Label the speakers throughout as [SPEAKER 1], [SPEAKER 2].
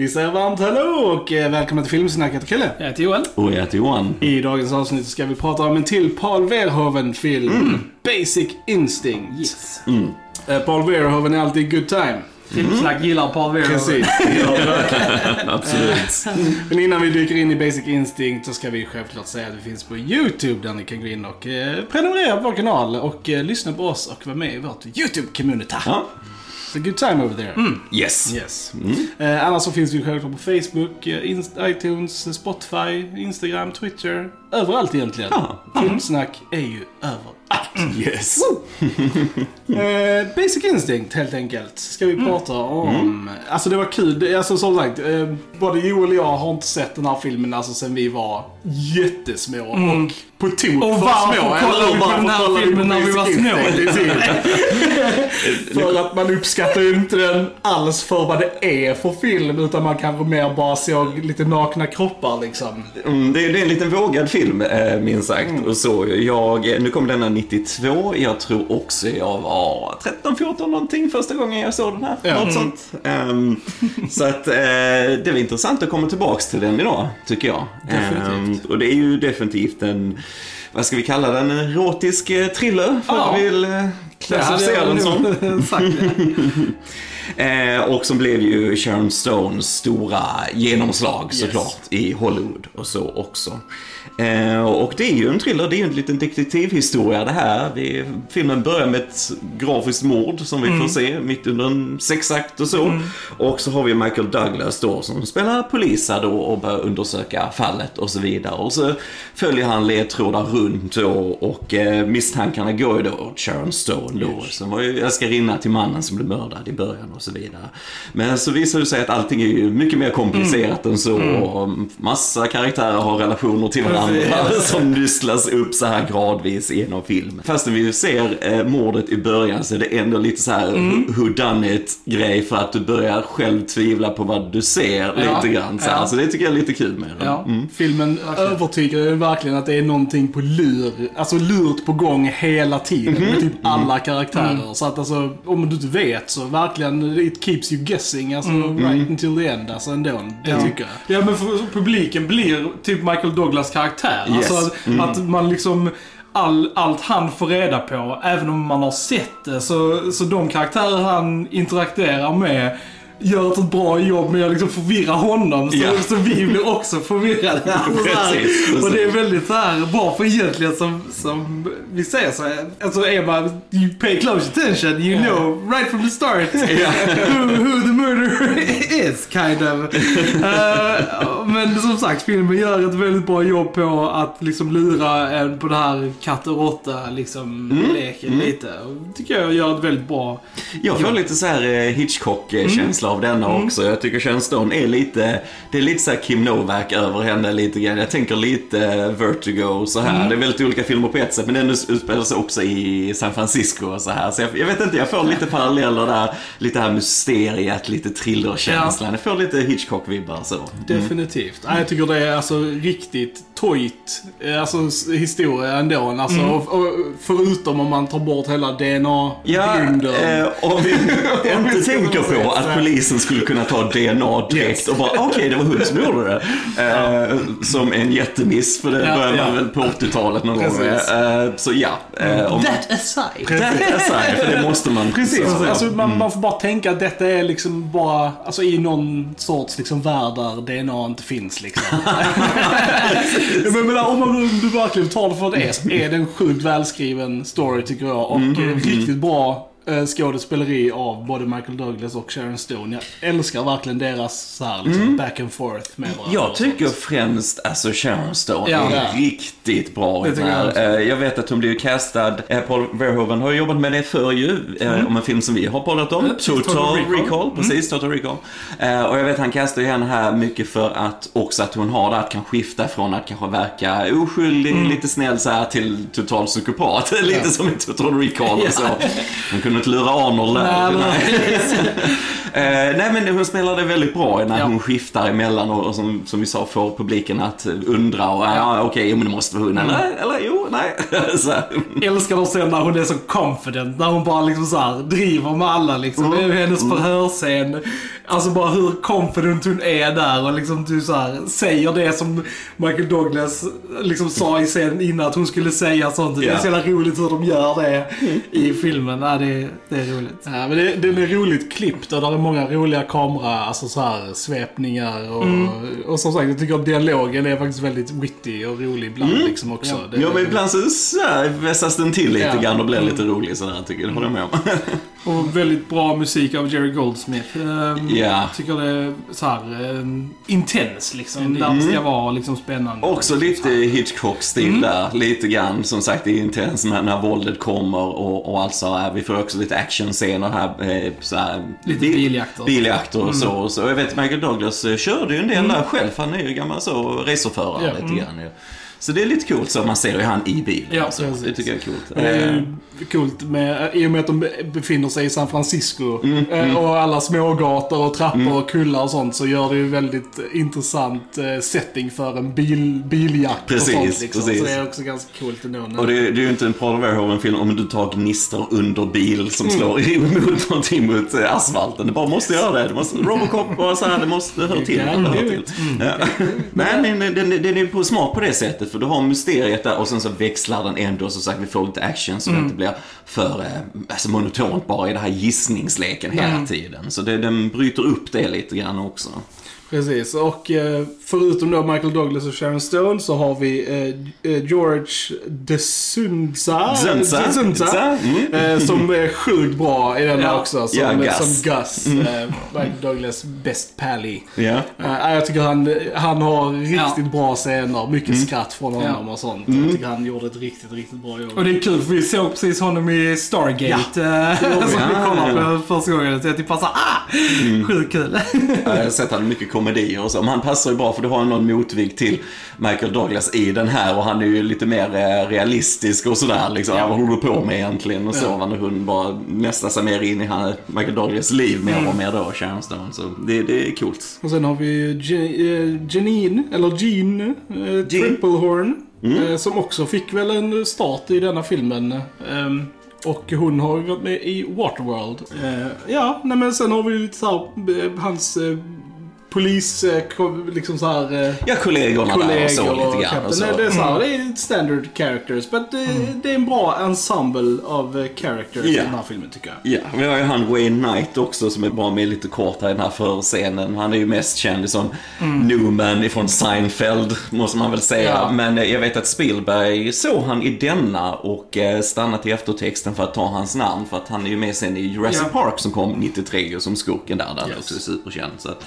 [SPEAKER 1] Vi säger varmt hallå och eh, välkomna till Filmsnack. Jag heter Kalle.
[SPEAKER 2] Jag heter Joel.
[SPEAKER 3] Och jag heter Johan.
[SPEAKER 1] I dagens avsnitt ska vi prata om en till Paul Verhoeven-film. Basic Instinct.
[SPEAKER 2] Yes.
[SPEAKER 1] Eh, Paul Verhoeven är alltid good time.
[SPEAKER 2] Filmsnack gillar Paul Verhoeven.
[SPEAKER 1] Precis.
[SPEAKER 3] Absolut.
[SPEAKER 1] Men innan vi dyker in i Basic Instinct så ska vi självklart säga att vi finns på YouTube där ni kan gå in och eh, prenumerera på vår kanal och eh, lyssna på oss och vara med i vårt YouTube-community.
[SPEAKER 3] Ja.
[SPEAKER 1] So good time over there.
[SPEAKER 3] Yes.
[SPEAKER 1] Yes. Eh, annars så finns vi självklart på Facebook, eh, Inst- iTunes, Spotify, Instagram, Twitter. Överallt egentligen.
[SPEAKER 3] Ja.
[SPEAKER 1] Filmsnack är ju överallt.
[SPEAKER 3] Yes.
[SPEAKER 1] Eh, Basic Instinct helt enkelt ska vi prata om. Alltså det var kul. Alltså som sagt, eh, både Joel och jag har inte sett den här filmen alltså sen vi var jättesmå. Och på tok
[SPEAKER 2] Mm. Och
[SPEAKER 1] för
[SPEAKER 2] varför
[SPEAKER 1] små.
[SPEAKER 2] kollade
[SPEAKER 1] eller hur?
[SPEAKER 2] vi på
[SPEAKER 1] Varför
[SPEAKER 2] den här
[SPEAKER 1] kollade
[SPEAKER 2] filmen när vi var små?
[SPEAKER 1] För att man uppskattar ju inte den alls för vad det är för film. Utan man kanske mer bara såg lite nakna kroppar liksom.
[SPEAKER 3] Mm, det, är, det är en liten vågad film, eh, minst sagt. Och så, jag, nu kom denna 92. Jag tror också jag var 13, 14 någonting första gången jag såg den här.
[SPEAKER 1] Ja.
[SPEAKER 3] Något sånt. Ehm, så att eh, det var intressant att komma tillbaks till den idag, tycker jag. Ehm, och det är ju definitivt en, vad ska vi kalla den, en erotisk eh, thriller. För
[SPEAKER 1] Ja.
[SPEAKER 3] vill eh, klassificera den som. Eh, och som blev ju Sharon Stones stora genomslag såklart i Hollywood och så också. Eh, och det är ju en thriller, det är ju en liten detektivhistoria det här. Vi, filmen börjar med ett grafiskt mord som vi får se mitt under en sexakt och så. Och så har vi Michael Douglas då som spelar polis då och börjar undersöka fallet och så vidare. Och så följer han ledtrådar runt då och eh, misstankarna går ju då åt Sharon Stone då. Som var ju älskarinna till mannen som blev mördad i början och så vidare. Men så visar det sig att allting är ju mycket mer komplicerat än så. Och massa karaktärer har relationer till varandra som nystlas upp så här gradvis genom filmen. Fastän vi ser eh, mordet i början så är det ändå lite så här mm. who done it grej för att du börjar själv tvivla på vad du ser lite grann. Så, här.
[SPEAKER 1] ja.
[SPEAKER 3] så det tycker jag är lite kul med den.
[SPEAKER 1] Ja, filmen övertygar ju verkligen att det är någonting på lur. Alltså lurt på gång hela tiden med typ alla karaktärer. Så att alltså, om du inte vet så verkligen, it keeps you guessing. Alltså right until the end. Alltså ändå, det tycker jag.
[SPEAKER 2] Ja men för publiken blir typ Michael Douglas karaktär.
[SPEAKER 3] Yes.
[SPEAKER 2] Alltså att, att man liksom All, allt han får reda på, även om man har sett det, så, så de karaktärer han interagerar med gör ett bra jobb med att liksom förvirra honom. Så,
[SPEAKER 3] Ja.
[SPEAKER 2] så vi blir också förvirrade. Alltså.
[SPEAKER 3] Precis, precis.
[SPEAKER 2] Och det är väldigt så här bra för egentligen som, som vi säger så här, alltså är man, you pay close attention, you know right from the start who, who the murderer is kind of. Eh, men som sagt, filmen gör ett väldigt bra jobb på att liksom lura en på det här katt och råtta liksom leken lite. Och tycker jag gör ett väldigt bra
[SPEAKER 3] Jag får lite så här eh, Hitchcock-känsla av denna också. Jag tycker Sharon Stone är lite, det är lite så här Kim Novak över henne lite grann. Jag tänker lite eh, Vertigo så här. Det är väldigt olika filmer på ett sätt, men den utspelar sig också i San Francisco och så här. Så jag, jag vet inte, jag får lite paralleller där. Lite här mysteriet, lite thrillerkänslan. Jag får lite Hitchcock-vibbar så.
[SPEAKER 1] Definitivt. Nej, jag tycker det är alltså riktigt tojt eh, alltså, historia ändå. Alltså, och, och, förutom om man tar bort hela
[SPEAKER 3] Ja,
[SPEAKER 1] DNA-grunden.
[SPEAKER 3] eh, om vi inte tänker på att
[SPEAKER 1] här.
[SPEAKER 3] Polisen skulle kunna ta DNA direkt
[SPEAKER 1] Yes.
[SPEAKER 3] och bara okej, det var hon som gjorde det. Eh, som en jättemiss, för det
[SPEAKER 1] Ja,
[SPEAKER 3] började man
[SPEAKER 1] ja.
[SPEAKER 3] väl på 80-talet någon gång med.
[SPEAKER 1] Precis.
[SPEAKER 3] Eh, så ja. Eh, om,
[SPEAKER 2] That aside.
[SPEAKER 3] That aside, för det måste man.
[SPEAKER 1] Precis,
[SPEAKER 3] så,
[SPEAKER 1] alltså,
[SPEAKER 3] ja.
[SPEAKER 1] man, man får bara tänka att detta är liksom bara, alltså i någon sorts liksom värld där DNA inte finns liksom. men, men om man om du verkligen tar det för det är, så är det en sjukt välskriven story tycker jag. Och eh, riktigt bra skådespeleri av både Michael Douglas och Sharon Stone. Jag älskar verkligen deras så här, liksom, back and forth med varandra.
[SPEAKER 3] Jag tycker främst, alltså Sharon Stone
[SPEAKER 2] Ja.
[SPEAKER 3] är riktigt bra i den
[SPEAKER 2] jag.
[SPEAKER 3] Eh, Jag vet att hon blev castad, eh, Paul Verhoeven har jobbat med det förr ju, eh, om en film som vi har poddat om.
[SPEAKER 2] Mm.
[SPEAKER 3] Total,
[SPEAKER 2] Total
[SPEAKER 3] Recall.
[SPEAKER 2] Recall. Mm.
[SPEAKER 3] precis, Total Recall. Eh, Och jag vet han castar ju henne här mycket för att också att hon har det att kan skifta från att kanske verka oskyldig,
[SPEAKER 2] Mm.
[SPEAKER 3] lite snäll så här till total psykopat. lite som i Total Recall och så. Hon kunde inte lura Arnold där.
[SPEAKER 2] Nej,
[SPEAKER 3] nej men hon spelar det väldigt bra när
[SPEAKER 2] Ja.
[SPEAKER 3] hon skiftar emellan och, och som, som vi sa får publiken att undra och ja, okej, men det måste vara hon. Eller, eller jo, nej. så,
[SPEAKER 2] älskar de sen när hon är så confident, när hon bara liksom så här driver med alla liksom. Det är hennes förhörsscen. Alltså bara hur confident hon är där och liksom du så här säger det som Michael Douglas liksom sa i scenen innan att hon skulle säga sånt. Det är så jävla roligt hur de gör det i filmen. Ja, det, är, det är roligt.
[SPEAKER 1] Ja, men det, den är roligt klippt och där är många roliga kamera, alltså så här svepningar och, och som sagt jag tycker att dialogen är faktiskt väldigt witty och rolig ibland liksom också.
[SPEAKER 2] Ja.
[SPEAKER 1] Det,
[SPEAKER 3] Ja, men ibland så, så vässas den till lite
[SPEAKER 1] Ja.
[SPEAKER 3] grann och blir lite rolig sådär tycker jag. Det håller jag med om.
[SPEAKER 2] Och väldigt bra musik av Jerry Goldsmith. Ehm,
[SPEAKER 3] Ja.
[SPEAKER 2] Tycker det är så här um, intens liksom. Där det ska vara liksom spännande.
[SPEAKER 3] Också lite Hitchcock-stil
[SPEAKER 2] Mm.
[SPEAKER 3] där, lite grann. Som sagt, det är intens när, när våldet kommer och, och alltså, äh, vi får också lite actionscener här. Eh, så här
[SPEAKER 2] Lite
[SPEAKER 3] bil-
[SPEAKER 2] biljakter.
[SPEAKER 3] Biljakter
[SPEAKER 2] Mm.
[SPEAKER 3] och så, och så. Jag vet Michael Douglas eh, körde ju en del där själv, han är ju gammal så racerförare
[SPEAKER 1] Ja.
[SPEAKER 3] lite grann ju. Så det är lite coolt, så man ser ju han i bilen.
[SPEAKER 2] Ja,
[SPEAKER 3] och så. Det tycker jag är coolt.
[SPEAKER 1] det är
[SPEAKER 3] Eh,
[SPEAKER 1] ju coolt med, i och med att de befinner sig i San Francisco
[SPEAKER 3] Mm,
[SPEAKER 1] eh, och alla smågator och trappor och kullar och sånt så gör det ju väldigt intressant eh, setting för en bil, biljakt
[SPEAKER 3] Precis,
[SPEAKER 1] och sånt liksom.
[SPEAKER 3] precis.
[SPEAKER 1] Så det är också ganska coolt ändå.
[SPEAKER 3] Och det, det är ju inte en Paul Verhoeven-film om du tar gnistor under bil som slår emot någonting mot asfalten. Det bara måste göra det. det måste, Robocop och så här, det måste höra till.
[SPEAKER 1] can
[SPEAKER 3] Det hör
[SPEAKER 1] do
[SPEAKER 3] till.
[SPEAKER 1] it.
[SPEAKER 3] Ja. Nej, men den, den, den är på smart på det sättet. För du har mysteriet där och sen så växlar den ändå. Så sagt, vi får lite action så det inte blir för eh, alltså, monotont bara i den här gissningsleken hela tiden. Så det, den bryter upp det lite grann också.
[SPEAKER 1] Precis, och eh, förutom då Michael Douglas och Sharon Stone så har vi eh, eh, George de Sunza,
[SPEAKER 3] Zunza. Mm.
[SPEAKER 1] eh, som är sjukt bra i den
[SPEAKER 2] Ja.
[SPEAKER 1] också. Som,
[SPEAKER 3] Ja, Gus.
[SPEAKER 1] som Gus, eh, Michael Douglas best pally.
[SPEAKER 3] Ja.
[SPEAKER 1] Eh, jag tycker han, han har riktigt bra scener, mycket skratt från honom och sånt. Jag tycker han gjorde ett riktigt, riktigt bra jobb.
[SPEAKER 2] Och det är kul för vi såg precis honom i Stargate. Ja. som vi kollade på första gången. Så jag typ bara såhär, ah! Sjukt kul.
[SPEAKER 3] Jag har sett han mycket komedier och så. Men han passar ju bra för du har någon motvikt till Michael Douglas i den här och han är ju lite mer eh, realistisk och sådär liksom. Vad håller du på med egentligen? Och så. När hon bara nästar sig mer in i han, Michael Douglas liv mer och mer då, Sharon Stone. Så det, det är coolt.
[SPEAKER 1] Och sen har vi eh, Janine, eller Jean, eh, Triplehorn. Eh, som också fick väl en start i denna filmen. Ehm, och hon har varit med i Waterworld. Ja, nej men sen har vi lite såhär, eh, hans polis, eh, liksom såhär... Eh,
[SPEAKER 3] Ja, kollegorna där och så
[SPEAKER 1] kollegor
[SPEAKER 3] lite
[SPEAKER 1] och
[SPEAKER 3] grann. Och så.
[SPEAKER 1] Nej, Det är, så här, det är standard characters, men det, det är en bra ensemble av eh, characters i
[SPEAKER 3] Ja.
[SPEAKER 1] den här filmen tycker jag.
[SPEAKER 3] Ja, vi har ju han Wayne Knight också som är bara med lite kort här i den här förscenen. Han är ju mest känd som Newman ifrån Seinfeld, måste man väl säga.
[SPEAKER 1] Ja.
[SPEAKER 3] Men eh, jag vet att Spielberg såg han i denna och eh, stannat i eftertexten för att ta hans namn. För att han är ju med sen i Jurassic. Park som kom 93 och som skurken där, där
[SPEAKER 1] Yes.
[SPEAKER 3] också är superkänd. Så att,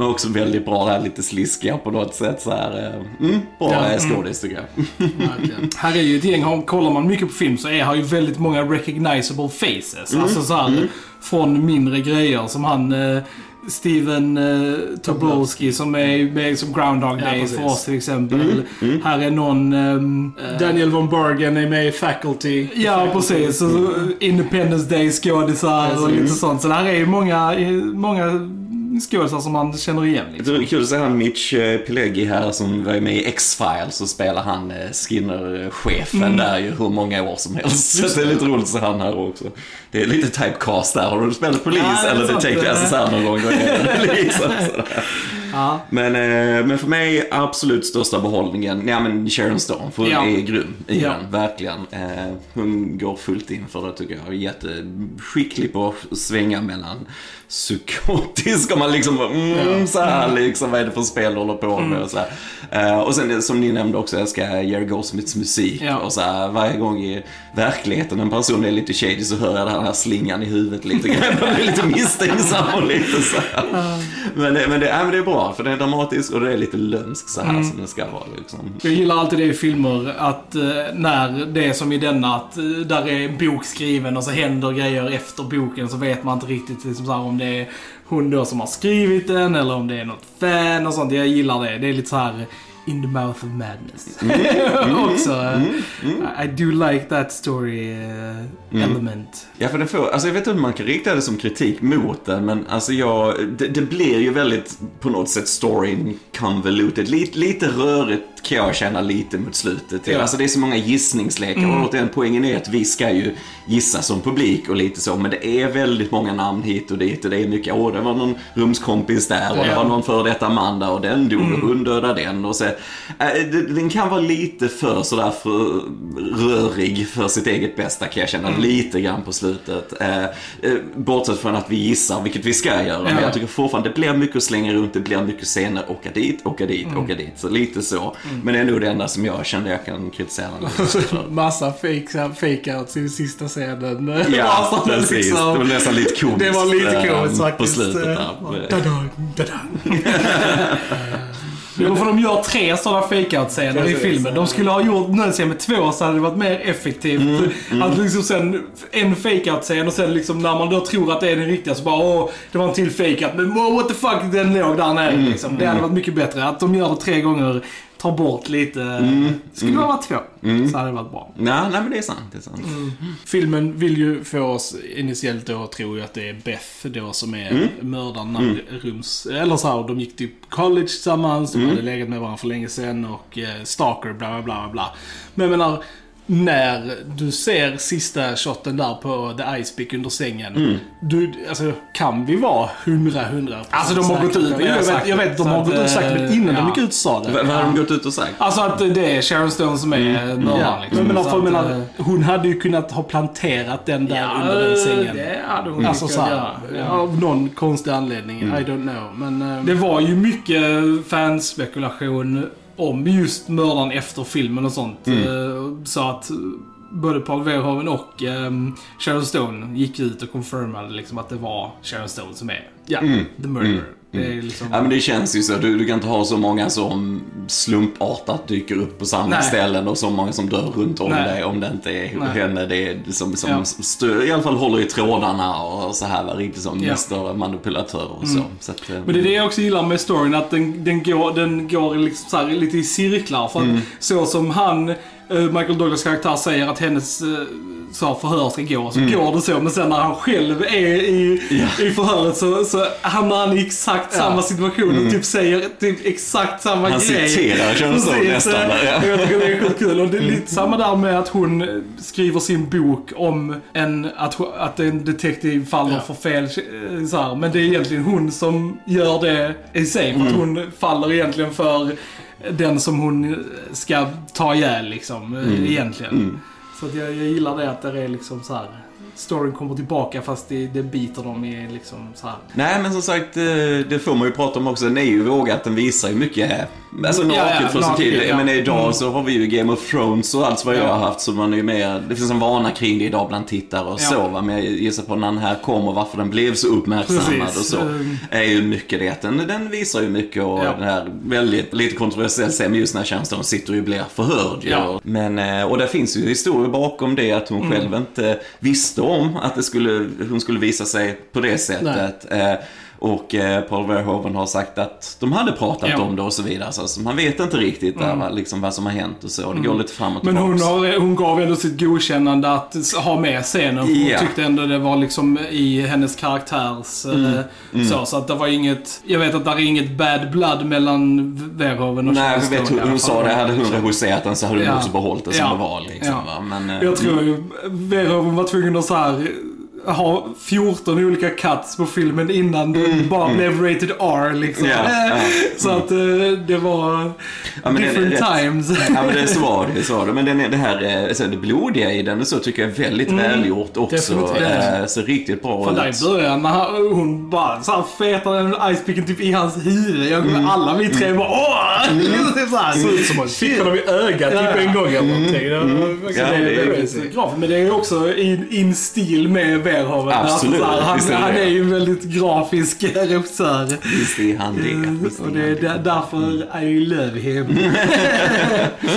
[SPEAKER 3] men också väldigt bra där, lite sliskiga på något sätt så här. eh, Mm, bra
[SPEAKER 1] Ja,
[SPEAKER 3] ja. skådis tycker jag.
[SPEAKER 1] Verkligen.
[SPEAKER 2] Här är ju ett gäng, kollar man mycket på film så är här ju väldigt många recognizable faces. Alltså så här, från mindre grejer som han eh, Steven eh, Tobolski som är med som Groundhog
[SPEAKER 1] Ja,
[SPEAKER 2] Day
[SPEAKER 1] precis.
[SPEAKER 2] för oss till exempel. Här är någon... ehm,
[SPEAKER 1] Daniel von Bergen är med i Faculty.
[SPEAKER 2] Ja, precis. Så, Independence Day-skådisar och lite sånt. Så det här är ju många, många skådisar som man känner igen. Liksom.
[SPEAKER 3] Det är kul att se han Mitch eh, Pileggi här som var med i X-Files så spelar han eh, Skinner-chefen där ju hur många år som helst. Så det är lite roligt att se han här också. Det är lite typecast där. Har du spelat polis
[SPEAKER 2] Ja,
[SPEAKER 3] eller detective alltså, så här någon gång? Liksom.
[SPEAKER 2] Ja.
[SPEAKER 3] Men, eh, men för mig absolut största behållningen, ja men Sharon Stone, för hon
[SPEAKER 2] Ja.
[SPEAKER 3] är grym i
[SPEAKER 2] Ja.
[SPEAKER 3] den, verkligen. Hon går fullt in för det tycker jag. Jätteskicklig på att svänga mellan psykotisk och man liksom bara, mm, så här liksom, vad är det för spel du håller på med och så här. Eh, och sen som ni nämnde också, jag älskar Jerry Goldsmiths musik
[SPEAKER 2] Ja.
[SPEAKER 3] och så här, varje gång i verkligheten en person är lite shady så hör jag den här slingan i huvudet lite grann. Jag blir lite misstänksam och lite så här. Men, det, men, det, men det är bra för det är dramatiskt och det är lite lömskt så här som det ska vara liksom.
[SPEAKER 2] Jag gillar alltid det i filmer, att eh, när det är som i denna, att eh, där är en bok skriven och så händer grejer efter boken så vet man inte riktigt liksom, så här, om det är hon då som har skrivit den eller om det är något fan och sånt. Jag gillar det. Det är lite så här In the Mouth of Madness.
[SPEAKER 3] Mm.
[SPEAKER 2] Också. eh, I do like that story eh,
[SPEAKER 3] Mm.
[SPEAKER 2] element.
[SPEAKER 3] Ja, för den får, alltså jag vet inte om man kan rikta det som kritik mot den, men alltså jag, det, det blir ju väldigt, på något sätt, storyn convoluted. Lite, lite rörigt kan jag känna lite mot slutet.
[SPEAKER 2] Ja.
[SPEAKER 3] Alltså det är så många gissningslekar och återigen, poängen är att vi ska ju gissa som publik och lite så, men det är väldigt många namn hit och dit och det är mycket, åh det var någon rumskompis där och det
[SPEAKER 2] Ja.
[SPEAKER 3] var någon före detta man där och den dog och hon dödade den och så. Äh, det- den kan vara lite för sådär för rörig för sitt eget bästa kan jag känna lite grann på slutet. Eh, bortsett från att vi gissar, vilket vi ska göra. Men
[SPEAKER 2] Ja.
[SPEAKER 3] jag tycker fortfarande det blir mycket att slänga runt, det blir mycket scener, åka dit, åka dit, åka dit. Så lite så. Men det är nog det enda som jag kände jag kan kritisera.
[SPEAKER 2] Massa fake- fake-outs i sista scenen.
[SPEAKER 3] Ja, precis.
[SPEAKER 2] liksom.
[SPEAKER 3] Det var nästan lite komiskt.
[SPEAKER 2] Det var lite
[SPEAKER 3] eh,
[SPEAKER 2] komiskt
[SPEAKER 3] På
[SPEAKER 2] faktiskt.
[SPEAKER 3] slutet där.
[SPEAKER 2] Jo, för de gör tre sådana fake-out-scener i filmen. De skulle ha gjort nödvändigtvis med två så hade det varit mer effektivt.
[SPEAKER 3] Mm,
[SPEAKER 2] Att liksom sen en fake-out-scen och sen liksom när man då tror att det är den riktiga så bara åh, det var en till fake-out. Men what the fuck, den låg där nere
[SPEAKER 3] Mm,
[SPEAKER 2] liksom. Det hade varit mycket bättre. Att de gör det tre gånger, tar bort lite.
[SPEAKER 3] Mm,
[SPEAKER 2] Skulle det ha varit två, så hade det varit bra.
[SPEAKER 3] Nej, nej, men det är sant. Det är sant.
[SPEAKER 1] Filmen vill ju få oss initiellt då att tro ju att det är Beth då som är
[SPEAKER 3] Mm.
[SPEAKER 1] mördaren när rums... Eller så här, de gick till college tillsammans,
[SPEAKER 3] Mm.
[SPEAKER 1] de hade legat med varandra för länge sedan och eh, stalker, bla bla bla bla. Men jag menar, när du ser sista shotten där på The Ice Pick under sängen.
[SPEAKER 3] Mm.
[SPEAKER 1] Du, alltså, kan vi vara hundra, hundra
[SPEAKER 2] Alltså, de har gått ut det,
[SPEAKER 1] Jag vet, jag vet de har
[SPEAKER 2] Så
[SPEAKER 1] gått ut och sagt det, men innan
[SPEAKER 2] ja.
[SPEAKER 1] de gick ut sa det.
[SPEAKER 3] Vad har de gått ut och sagt?
[SPEAKER 2] Alltså att det är Sharon Stone som är
[SPEAKER 1] Mm. Ja,
[SPEAKER 2] liksom.
[SPEAKER 1] men,
[SPEAKER 2] Så
[SPEAKER 1] för, jag
[SPEAKER 2] att,
[SPEAKER 1] menar,
[SPEAKER 2] eh,
[SPEAKER 1] hon hade ju kunnat ha planterat den där under den sängen.
[SPEAKER 2] det hade hon
[SPEAKER 1] Alltså såhär,
[SPEAKER 2] göra. Ja.
[SPEAKER 1] av någon konstig anledning. I don't know. Men, eh,
[SPEAKER 2] Det var ju mycket fanspekulation om just mördaren efter filmen och sånt.
[SPEAKER 3] Mm.
[SPEAKER 2] Eh, Så att både Paul Verhoeven och um, Sharon Stone gick ut och confirmade liksom att det var Sharon Stone som är ja,
[SPEAKER 3] Mm.
[SPEAKER 2] the murderer. Det är liksom...
[SPEAKER 3] Ja men det känns ju så. Du, du kan inte ha så många som slumpartat dyker upp på samma
[SPEAKER 2] Nej.
[SPEAKER 3] ställen och så många som dör runt om
[SPEAKER 2] Nej.
[SPEAKER 3] dig om det inte är
[SPEAKER 2] Nej.
[SPEAKER 3] henne det är som, som
[SPEAKER 2] Ja.
[SPEAKER 3] stö, i alla fall håller i trådarna och så här var riktigt som
[SPEAKER 2] Ja.
[SPEAKER 3] mäster manipulatör och så. så att,
[SPEAKER 2] Men det är det jag också gillar med storyn, att den, den går, den går liksom lite i cirklar. För
[SPEAKER 3] Mm.
[SPEAKER 2] så som han, Michael Douglas karaktär säger att hennes eh, så här, förhör ska gå, så går det så. Men sen när han själv är i,
[SPEAKER 3] Mm. Ja.
[SPEAKER 2] i förhöret så, så hamnar han i exakt samma situation och typ säger typ exakt samma
[SPEAKER 3] Mm. Han
[SPEAKER 2] grej.
[SPEAKER 3] citerar Sharon Stone
[SPEAKER 2] Precis,
[SPEAKER 3] nästan
[SPEAKER 2] eh,
[SPEAKER 3] där, ja.
[SPEAKER 2] Jag tycker det är sjukt kul. Och det är lite samma där med att hon eh, skriver sin bok om en, att, att en detektiv faller
[SPEAKER 1] Ja.
[SPEAKER 2] för fel eh, så här. Men det är egentligen hon som gör det i sig. För att
[SPEAKER 3] Mm.
[SPEAKER 2] hon faller egentligen för den som hon ska ta ihjäl liksom.
[SPEAKER 3] Mm.
[SPEAKER 2] Egentligen. Så att jag, jag gillar det att det är liksom så här. Storyn kommer tillbaka fast det, det biter dem i liksom så här.
[SPEAKER 3] Nej men som sagt, eh, det får man ju prata om också. Den är ju vågat, den visar ju mycket Alltså naket
[SPEAKER 2] ja,
[SPEAKER 3] från sin tid.
[SPEAKER 2] ja.
[SPEAKER 3] Men idag
[SPEAKER 2] Mm.
[SPEAKER 3] så har vi ju Game of Thrones och allt vad jag
[SPEAKER 2] Ja.
[SPEAKER 3] har haft. Så man är ju mer, det finns en vana kring det idag bland tittare och
[SPEAKER 2] Ja.
[SPEAKER 3] så. Va? Men jag gissar på när den här kom och varför den blev så uppmärksammad
[SPEAKER 2] Precis.
[SPEAKER 3] och så.
[SPEAKER 2] Mm.
[SPEAKER 3] Är ju mycket det. Den, den visar ju mycket och
[SPEAKER 2] Ja.
[SPEAKER 3] den här väldigt, lite kontroversiell scen just när Stone sitter och blir förhörd.
[SPEAKER 2] Ja.
[SPEAKER 3] Men, eh, och det finns ju historier bakom det att hon själv inte visste om att det skulle, hon skulle visa sig på det sättet. Eh, Och eh, Paul Verhoeven har sagt att de hade pratat
[SPEAKER 2] Ja.
[SPEAKER 3] om det och så vidare. Så alltså, man vet inte riktigt där, va, liksom, vad som har hänt och så. Det går lite fram och
[SPEAKER 2] Men
[SPEAKER 3] tillbaks.
[SPEAKER 2] hon, har, hon gav ändå sitt godkännande att ha med scenen. Hon tyckte ändå det var liksom i hennes karaktärs... eh, Så, så att det var inget... Jag vet att det är inget bad blood mellan Verhoeven och
[SPEAKER 3] Nej, jag vet
[SPEAKER 2] i
[SPEAKER 3] hon, sa det. Hade hon regisserat den så hade hon
[SPEAKER 2] Ja.
[SPEAKER 3] också behållit det som
[SPEAKER 2] Ja.
[SPEAKER 3] det var. Liksom,
[SPEAKER 2] Ja.
[SPEAKER 3] va? Men, eh,
[SPEAKER 2] Jag tror ju Verhoeven var tvungen att så här ha 14 olika cuts på filmen innan den bara blev rated R liksom.
[SPEAKER 3] Ja, ja.
[SPEAKER 2] Så att eh, det var
[SPEAKER 3] Ja, det
[SPEAKER 2] different
[SPEAKER 3] rätt.
[SPEAKER 2] times.
[SPEAKER 3] Ja men det så var det, så var det. Men den, det här eh, så det blodiga i den och så tycker jag är väldigt välgjort också. Eh, Så riktigt bra
[SPEAKER 2] För där i början när hon bara så här fetar en icepicken typ i hans huvud. Jag,
[SPEAKER 3] Mm.
[SPEAKER 2] Alla vi tre bara åh! Liksom så här.
[SPEAKER 1] Ser ut som att fick honom i ögat typ en gång eller någonting. Det
[SPEAKER 3] Ja,
[SPEAKER 2] det
[SPEAKER 3] det
[SPEAKER 2] är
[SPEAKER 3] är
[SPEAKER 2] väldigt grafiskt. Men det är också in, in stil med honom.
[SPEAKER 3] Absolut,
[SPEAKER 2] Alltså,
[SPEAKER 3] visst är
[SPEAKER 2] han,
[SPEAKER 3] det
[SPEAKER 2] han
[SPEAKER 3] det.
[SPEAKER 2] är ju en väldigt grafisk regissör.
[SPEAKER 3] Visst är han det. Visst är
[SPEAKER 2] Och
[SPEAKER 3] han
[SPEAKER 2] det är
[SPEAKER 3] det.
[SPEAKER 2] där- därför I love him.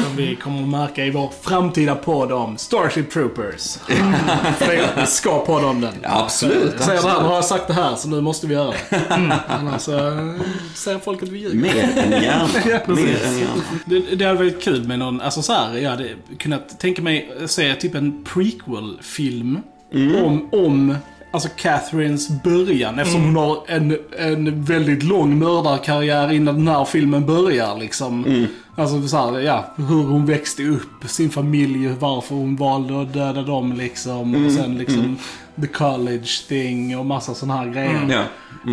[SPEAKER 1] Som vi kommer att märka i vår framtida podd om Starship Troopers. För vi ska podda om den.
[SPEAKER 3] Absolut,
[SPEAKER 1] Jag säger det här, nu har jag sagt det här så nu måste vi göra det. Annars eh, säger folk att vi ljuger.
[SPEAKER 3] Mer än gärna. Mer än gärna.
[SPEAKER 1] Det, det hade varit kul med någon, alltså så här, jag hade kunnat tänka mig se typ en prequel-film om, om Alltså Catherines början eftersom hon har en, en väldigt lång mördarkarriär innan den här filmen börjar liksom. Alltså så här, ja, hur hon växte upp, sin familj, varför hon valde att döda dem liksom. Och sen liksom the college thing och massa sådana här grejer.
[SPEAKER 3] Ja.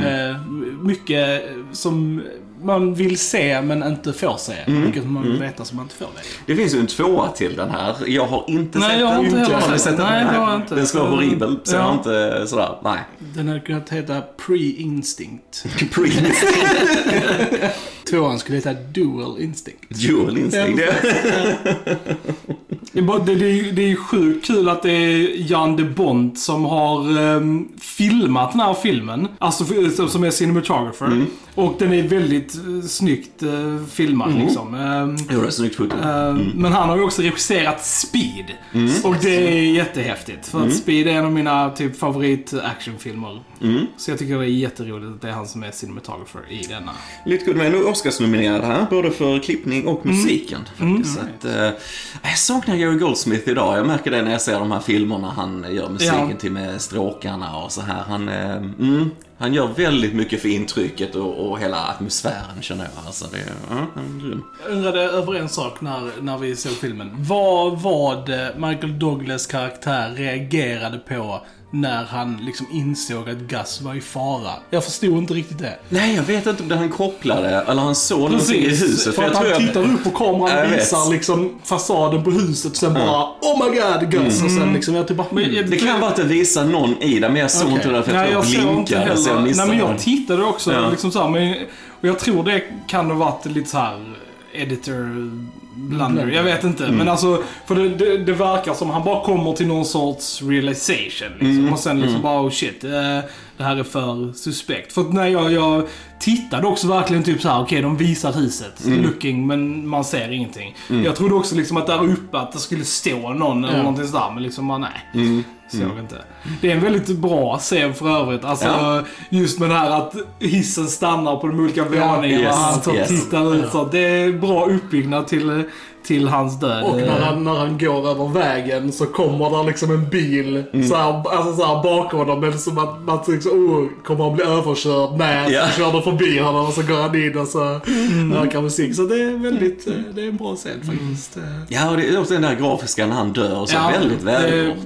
[SPEAKER 1] Eh, mycket som man vill se men inte får se.
[SPEAKER 3] Mm.
[SPEAKER 1] Som man vill veta som man inte får veta.
[SPEAKER 3] Det finns ju en tvåa till den här. Jag har inte
[SPEAKER 2] Nej,
[SPEAKER 3] sett
[SPEAKER 2] jag har
[SPEAKER 3] den.
[SPEAKER 2] inte
[SPEAKER 3] Har
[SPEAKER 2] sett den. Nej, jag har inte.
[SPEAKER 3] Den ska vara horribel, så jag
[SPEAKER 2] Ja.
[SPEAKER 3] har inte sådär, nej.
[SPEAKER 1] Den hade kunnat heta Pre-Instinct. Tvåan skulle heta Dual Instinct.
[SPEAKER 3] Dual instinct.
[SPEAKER 2] Det är, bara, det, är, ju- det är ju sjukt kul att det är Jan de Bont som har ehm, filmat den här filmen. Alltså som är cinematographer. Och den är väldigt uh, snyggt uh, filmad liksom. Ehm,
[SPEAKER 3] Jo, det är snyggt foto.
[SPEAKER 2] ehm, Men han har ju också regisserat Speed. Och det är jättehäftigt. För att Speed är en av mina typ favorit actionfilmer. Så jag tycker det är jätteroligt att det är han som är cinematographer i denna.
[SPEAKER 3] Lite kul med. Oscars-nominerad här, både för klippning och musiken. Faktiskt. Så att, eh, jag saknar Jerry Goldsmith idag. Jag märker det när jag ser de här filmerna han gör musiken
[SPEAKER 2] Ja.
[SPEAKER 3] till med stråkarna och så här. Han, eh, mm, han gör väldigt mycket för intrycket och, och hela atmosfären känner jag. Alltså, det, ja, han är grym.
[SPEAKER 1] Jag undrade över en sak när, när vi såg filmen. Vad var det Michael Douglas karaktär reagerade på när han liksom insåg att Gus var i fara? Jag förstod inte riktigt det.
[SPEAKER 3] Nej, jag vet inte om det han kopplade eller han såg någonting i huset.
[SPEAKER 1] För att han tittar upp på kameran
[SPEAKER 3] Jag
[SPEAKER 1] och
[SPEAKER 3] vet.
[SPEAKER 1] visar liksom fasaden på huset och sen bara Oh my god Gus! Och sen liksom jag typ bara
[SPEAKER 2] Men-
[SPEAKER 3] Det kan vara att det visar någon i det, men jag såg
[SPEAKER 1] Okej.
[SPEAKER 3] inte det för jag
[SPEAKER 2] Nej, jag
[SPEAKER 3] jag blinkade så jag
[SPEAKER 2] heller. Nej,
[SPEAKER 3] missade
[SPEAKER 2] men jag tittade också.
[SPEAKER 3] Ja.
[SPEAKER 2] Liksom så här, men, och jag tror det kan ha varit lite så här editor blunder. Jag vet inte.
[SPEAKER 3] Mm.
[SPEAKER 2] Men alltså, för det, det, det verkar som han bara kommer till någon sorts realization. Liksom.
[SPEAKER 3] Mm.
[SPEAKER 2] Och sen liksom bara, oh shit. eh, det här är för suspekt. För att när jag, jag tittade också verkligen typ så här, okej de visar huset.
[SPEAKER 3] Mm.
[SPEAKER 2] Looking, men man ser ingenting. Jag trodde också liksom att där uppe att det skulle stå någon eller
[SPEAKER 1] Ja.
[SPEAKER 2] någonting sådär. Men liksom bara nej.
[SPEAKER 3] Mm.
[SPEAKER 2] Såg inte. Det är en väldigt bra scen för övrigt. Alltså
[SPEAKER 3] Ja.
[SPEAKER 2] just med det här att hissen stannar på de olika
[SPEAKER 1] Ja,
[SPEAKER 2] våningarna.
[SPEAKER 3] yes,
[SPEAKER 2] han så
[SPEAKER 3] yes.
[SPEAKER 2] tittar ut så. Det är bra uppbyggnad till, till hans död.
[SPEAKER 1] Och när han, när han går över vägen så kommer där liksom en bil
[SPEAKER 3] Mm.
[SPEAKER 1] så här, alltså så här bakom honom. Men som att man liksom, oh, kommer han bli överkörd? Nej,
[SPEAKER 3] Ja.
[SPEAKER 1] så kör de förbi honom och så går han in och så hör han musik. Så det är väldigt, eh, det är en bra scen faktiskt. Eh,
[SPEAKER 3] Ja, och det är också den där grafiska när han dör och så
[SPEAKER 2] Ja,
[SPEAKER 3] väldigt välgjort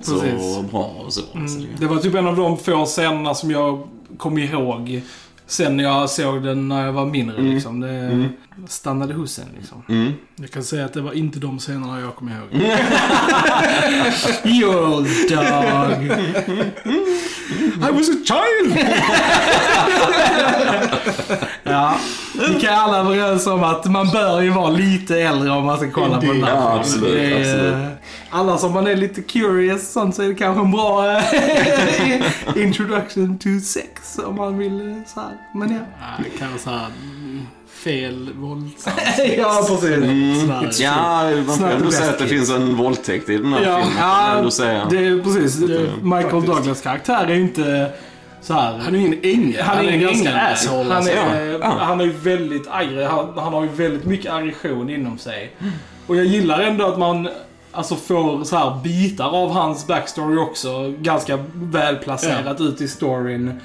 [SPEAKER 3] och bra och så. så det,
[SPEAKER 2] Det var typ en av de få scenerna som jag kom ihåg sen jag såg den när jag var mindre. Liksom. Det stannade hos en liksom.
[SPEAKER 3] mm.
[SPEAKER 1] Jag kan säga att det var inte de scenerna jag kommer ihåg.
[SPEAKER 2] You old dog.
[SPEAKER 1] I was a child!
[SPEAKER 2] Ja, vi kan alla vara överens om att man bör ju vara lite äldre om man ska kolla på den där
[SPEAKER 3] Ja, absolut,
[SPEAKER 2] Det är,
[SPEAKER 3] absolut.
[SPEAKER 2] Annars om man är lite curious sånt så är det kanske en bra eh, introduction to sex om man vill eh, så här. Men ja.
[SPEAKER 1] Ja, det kan vara såhär mm, fel våldsamt.
[SPEAKER 2] Ja, precis.
[SPEAKER 1] Sådär.
[SPEAKER 3] Ja, man
[SPEAKER 2] Snart
[SPEAKER 3] ändå säga att det finns en våldtäkt i den här
[SPEAKER 1] Ja,
[SPEAKER 3] filmen.
[SPEAKER 2] Ja,
[SPEAKER 3] ändå säga.
[SPEAKER 2] det är precis. Michael
[SPEAKER 1] faktiskt.
[SPEAKER 2] Douglas karaktär är inte så här.
[SPEAKER 1] Han är ju ingen ängel.
[SPEAKER 2] Han är,
[SPEAKER 1] en
[SPEAKER 2] ingen
[SPEAKER 1] ganska asshole.
[SPEAKER 2] Han
[SPEAKER 1] alltså.
[SPEAKER 2] är,
[SPEAKER 3] Ja, ja.
[SPEAKER 2] han är ju väldigt arg. Han, han har ju väldigt mycket aggression inom sig. Och jag gillar ändå att man alltså får så här bitar av hans backstory också. Ganska välplacerat ut i storyn.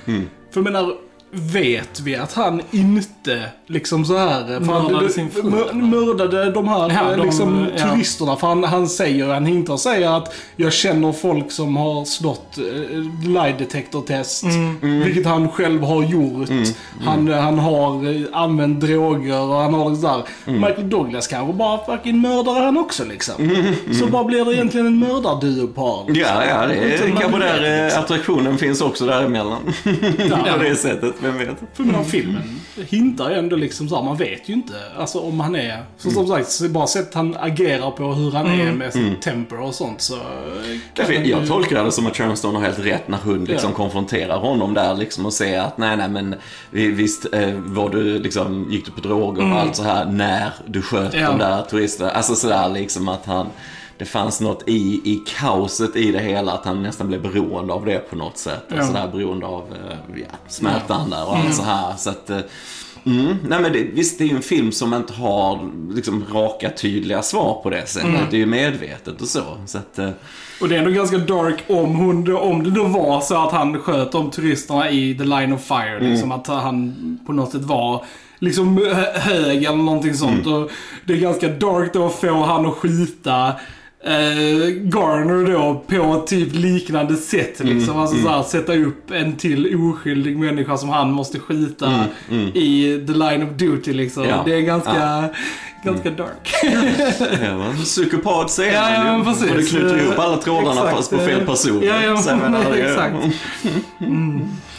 [SPEAKER 1] För jag menar, vet vi att han inte liksom så här... För han
[SPEAKER 2] Mördade
[SPEAKER 1] det-
[SPEAKER 2] sin fru,
[SPEAKER 1] mördade de här
[SPEAKER 2] Ja, de-
[SPEAKER 1] liksom,
[SPEAKER 2] ja.
[SPEAKER 1] turisterna. För han, han säger, han hintar säger att jag känner folk som har slått uh, lie detector test.
[SPEAKER 2] Mm.
[SPEAKER 1] Vilket han själv har gjort. Han, eh, han har eh, använt droger och han har det där. Michael Douglas kanske bara fucking mördare han också liksom. Så bara blir det egentligen en mördarduopar. liksom.
[SPEAKER 3] Ja, ja, det är kanske där eh,
[SPEAKER 1] liksom.
[SPEAKER 3] attraktionen finns också däremellan. På det sättet. Vem vet?
[SPEAKER 1] För den här filmen hintar ju ändå liksom så här, man vet ju inte alltså om han är, så som sagt, så bara sättet han agerar på hur han är med sitt temper och sånt så... kan
[SPEAKER 3] jag
[SPEAKER 1] ju-
[SPEAKER 3] tolkar det som att Sharon Stone har helt rätt när hon liksom
[SPEAKER 1] Ja.
[SPEAKER 3] konfronterar honom där liksom och säger att nej, nej men vi- visst eh, var du liksom, gick du på droger och allt så här när du sköt
[SPEAKER 1] Ja.
[SPEAKER 3] de där turisterna. Alltså sådär liksom att han, det fanns något i, i kaoset i det hela, att han nästan blev beroende av det på något sätt.
[SPEAKER 1] Ja.
[SPEAKER 3] Och sådär beroende av eh, ja, smärtan där och allt så här. Så att, eh, Mm. Nej men det, visst, det är ju en film som inte har liksom, raka, tydliga svar på det sättet. Det är ju medvetet och så. så att, eh,
[SPEAKER 2] Och det är ändå ganska dark om, hon, om det då var så att han sköt de turisterna i the line of fire. Liksom att han på något sätt var liksom hö- hög eller någonting sånt. Och det är ganska dark då att få han att skjuta eh, Garner då på typ liknande sätt. Liksom. alltså så här, sätta upp en till oskyldig människa som han måste skjuta i the line of duty liksom.
[SPEAKER 3] Ja.
[SPEAKER 2] Det är ganska, ganska dark.
[SPEAKER 3] Ja, psykopat säger
[SPEAKER 2] Ja, ja, men precis.
[SPEAKER 3] Och det knyter ihop alla trådarna
[SPEAKER 2] Exakt.
[SPEAKER 3] fast på fel person.
[SPEAKER 2] Ja, ja,
[SPEAKER 3] Så det är-
[SPEAKER 2] exakt.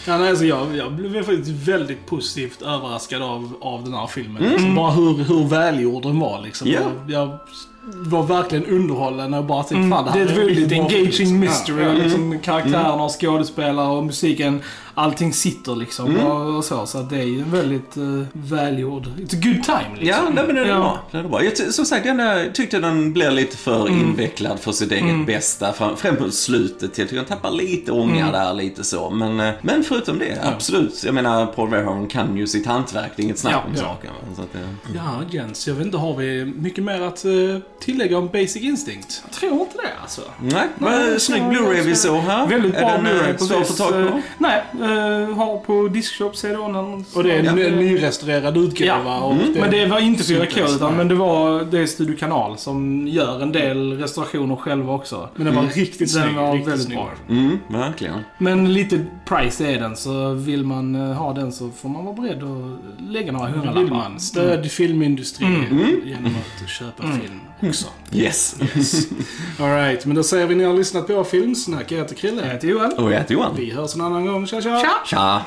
[SPEAKER 1] Ja, nej, alltså jag, jag blev faktiskt väldigt positivt överraskad av, av den här filmen. Liksom, bara hur, hur välgjord den var liksom.
[SPEAKER 3] Ja.
[SPEAKER 1] Jag, jag var verkligen underhållen och bara tänkte fan det
[SPEAKER 2] Det
[SPEAKER 1] här
[SPEAKER 2] är ett väldigt engaging mystery.
[SPEAKER 1] Ja.
[SPEAKER 2] Liksom, karaktärerna och skådespelare och musiken. Allting sitter liksom och, och så. Så att det är ju en väldigt uh, välgjord... It's a good time liksom.
[SPEAKER 3] Ja, nej, men det är
[SPEAKER 2] Ja.
[SPEAKER 3] bra. Det är bra. Jag, som sagt, jag tyckte den blev lite för invecklad för sitt eget bästa. Fram- Främst slutet. Jag tycker den tappar lite ånga där, lite så. Men, eh, men förutom det, absolut. Jag menar, Paul Verhoeven kan ju sitt hantverk. Det är inget snack
[SPEAKER 2] Ja,
[SPEAKER 3] om
[SPEAKER 2] ja.
[SPEAKER 3] saken. Så att, eh,
[SPEAKER 1] Ja, Jens, jag vet inte, har vi mycket mer att eh, tillägga om Basic Instinct?
[SPEAKER 2] Jag tror inte det alltså.
[SPEAKER 3] nej, men snygg Blu-ray vi såg här.
[SPEAKER 2] Väldigt
[SPEAKER 3] Är
[SPEAKER 2] bra
[SPEAKER 3] den, eh,
[SPEAKER 2] Blu-ray.
[SPEAKER 3] svår att få tag på?
[SPEAKER 2] Eh, Nej, uh, har på Diskshop CD-ON.
[SPEAKER 1] Och det är en
[SPEAKER 2] Ja.
[SPEAKER 1] ny- nyrestaurerad utgåva.
[SPEAKER 2] Ja.
[SPEAKER 1] Och det,
[SPEAKER 2] Men det var inte 4K
[SPEAKER 1] Syntes,
[SPEAKER 2] utan
[SPEAKER 1] nej.
[SPEAKER 2] men det var det är Studio Kanal som gör en del restaurationer själva också.
[SPEAKER 1] men den var riktigt
[SPEAKER 2] Den
[SPEAKER 1] snygg.
[SPEAKER 2] var
[SPEAKER 1] riktigt
[SPEAKER 2] väldigt
[SPEAKER 1] snygg.
[SPEAKER 2] bra.
[SPEAKER 3] Mm, verkligen.
[SPEAKER 2] Men lite price är den, så vill man eh, ha den så får man vara beredd att lägga några
[SPEAKER 1] Vill
[SPEAKER 2] hundralappar.
[SPEAKER 1] man stöd filmindustrin
[SPEAKER 2] Mm.
[SPEAKER 1] genom att köpa film också.
[SPEAKER 3] Yes.
[SPEAKER 1] Yes. Alright, men då säger vi ni har lyssnat på Filmsnack. Jag heter Krille.
[SPEAKER 2] Jag heter Johan.
[SPEAKER 3] Och jag heter Johan.
[SPEAKER 1] Vi hörs en annan gång. Tja tja!
[SPEAKER 2] Tja!
[SPEAKER 3] Tja.